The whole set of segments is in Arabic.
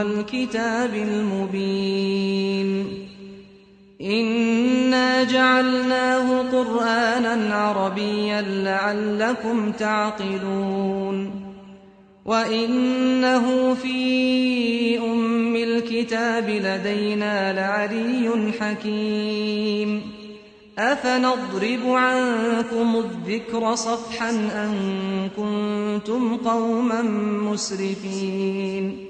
والكتاب المبين. إنا جعلناه قرآنا عربيا لعلكم تعقلون. وإنه في أم الكتاب لدينا لعلي حكيم. أفنضرب عنكم الذكر صفحا أن كنتم قوما مسرفين.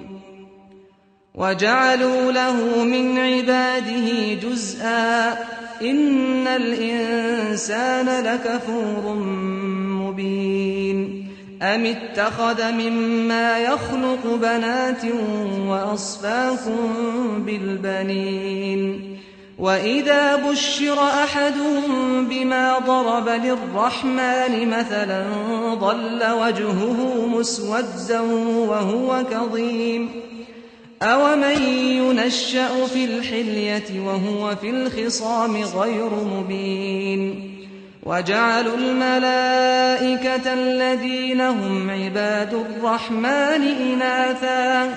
وجعلوا له من عباده جزءا إن الإنسان لكفور مبين أم اتخذ مما يخلق بنات وأصفاكم بالبنين وإذا بشر أحدهم بما ضرب للرحمن مثلا ضل وجهه مسودا وهو كظيم أومن ينشأ في الحلية وهو في الخصام غير مبين وجعلوا الملائكة الذين هم عباد الرحمن إناثا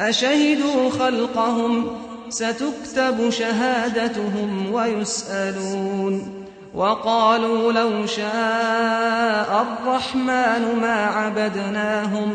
أشهدوا خلقهم ستكتب شهادتهم ويسألون وقالوا لو شاء الرحمن ما عبدناهم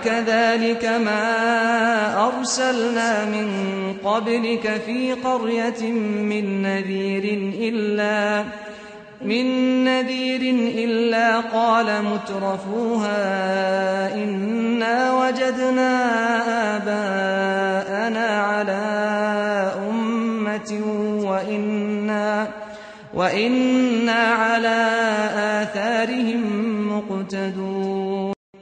وكذلك ما أرسلنا من قبلك في قرية من نذير إلا من نذير إلا قال مترفوها إنا وجدنا آباءنا على أمة وإنا, وإنا على آثارهم مقتدون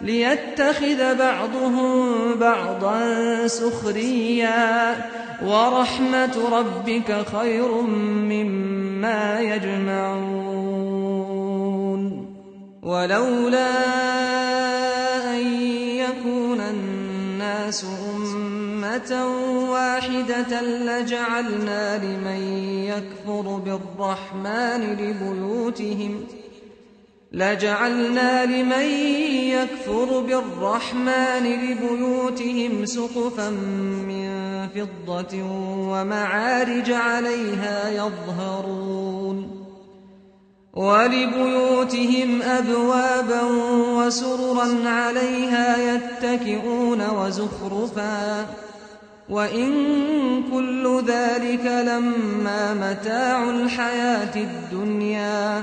ليتخذ بعضهم بعضا سخريا ورحمة ربك خير مما يجمعون. ولولا أن يكون الناس أمة واحدة لجعلنا لمن يكفر بالرحمن لبيوتهم لجعلنا لمن يكفر بالرحمن لبيوتهم سقفا من فضة ومعارج عليها يظهرون ولبيوتهم أبوابا وسررا عليها يتكئون وزخرفا وإن كل ذلك لما متاع الحياة الدنيا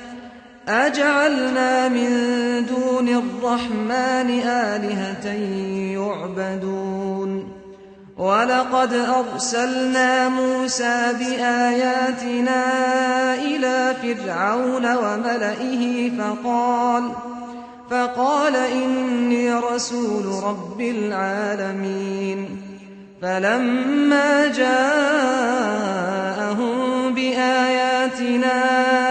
أجعلنا من دون الرحمن آلهة يعبدون. ولقد أرسلنا موسى بآياتنا إلى فرعون وملئه فقال فقال إني رسول رب العالمين. فلما جاءهم بآياتنا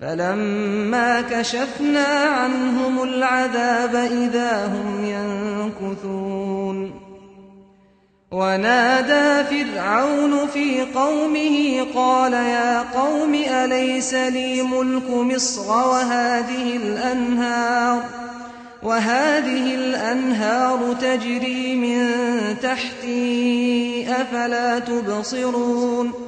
فلما كشفنا عنهم العذاب إذا هم ينكثون. ونادى فرعون في قومه قال يا قوم أليس لي ملك مصر وهذه الأنهار وهذه الأنهار تجري من تحتي أفلا تبصرون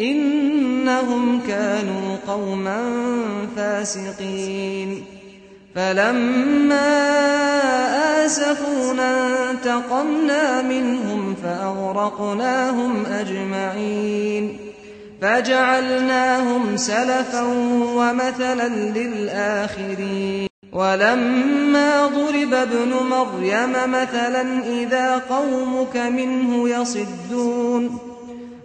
إنهم كانوا قوما فاسقين. فلما آسفونا انتقمنا منهم فأغرقناهم أجمعين. فجعلناهم سلفا ومثلا للآخرين. ولما ضرب ابن مريم مثلا إذا قومك منه يصدون.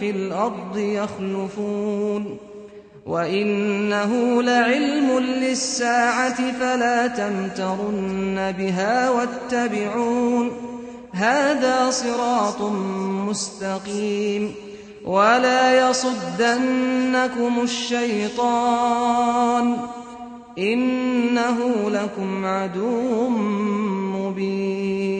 في الأرض يخلفون وإنه لعلم للساعة فلا تمترن بها واتبعون هذا صراط مستقيم ولا يصدنكم الشيطان إنه لكم عدو مبين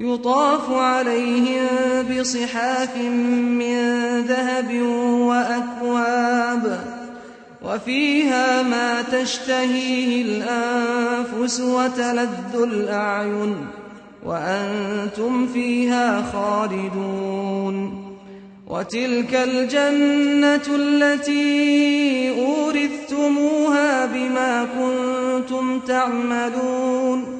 يطاف عليهم بصحاف من ذهب وأكواب وفيها ما تشتهيه الأنفس وتلذ الأعين وأنتم فيها خالدون وتلك الجنة التي أورثتموها بما كنتم تعملون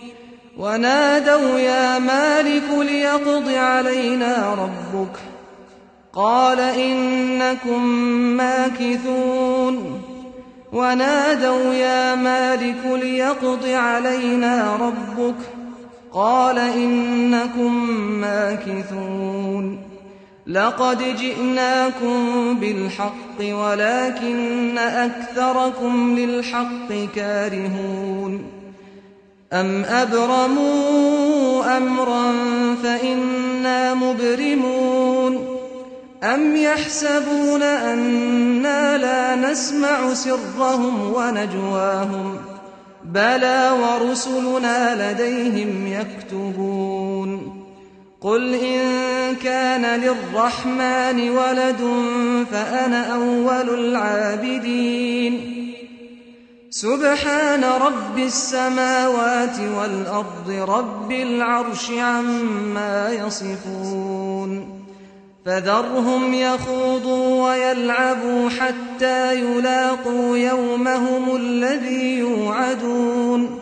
ونادوا يا مالك ليقض علينا ربك. قال إنكم ماكثون. ونادوا يا مالك ليقض علينا ربك. قال إنكم ماكثون. لقد جئناكم بالحق ولكن أكثركم للحق كارهون. أم أبرموا أمرا فإنا مبرمون أم يحسبون أنا لا نسمع سرهم ونجواهم بلى ورسلنا لديهم يكتبون قل إن كان للرحمن ولد فأنا أول العابدين سبحان رب السماوات والأرض رب العرش عما يصفون فذرهم يخوضوا ويلعبوا حتى يلاقوا يومهم الذي يوعدون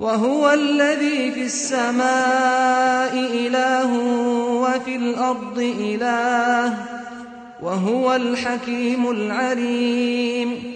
وهو الذي في السماء إله وفي الأرض إله وهو الحكيم العليم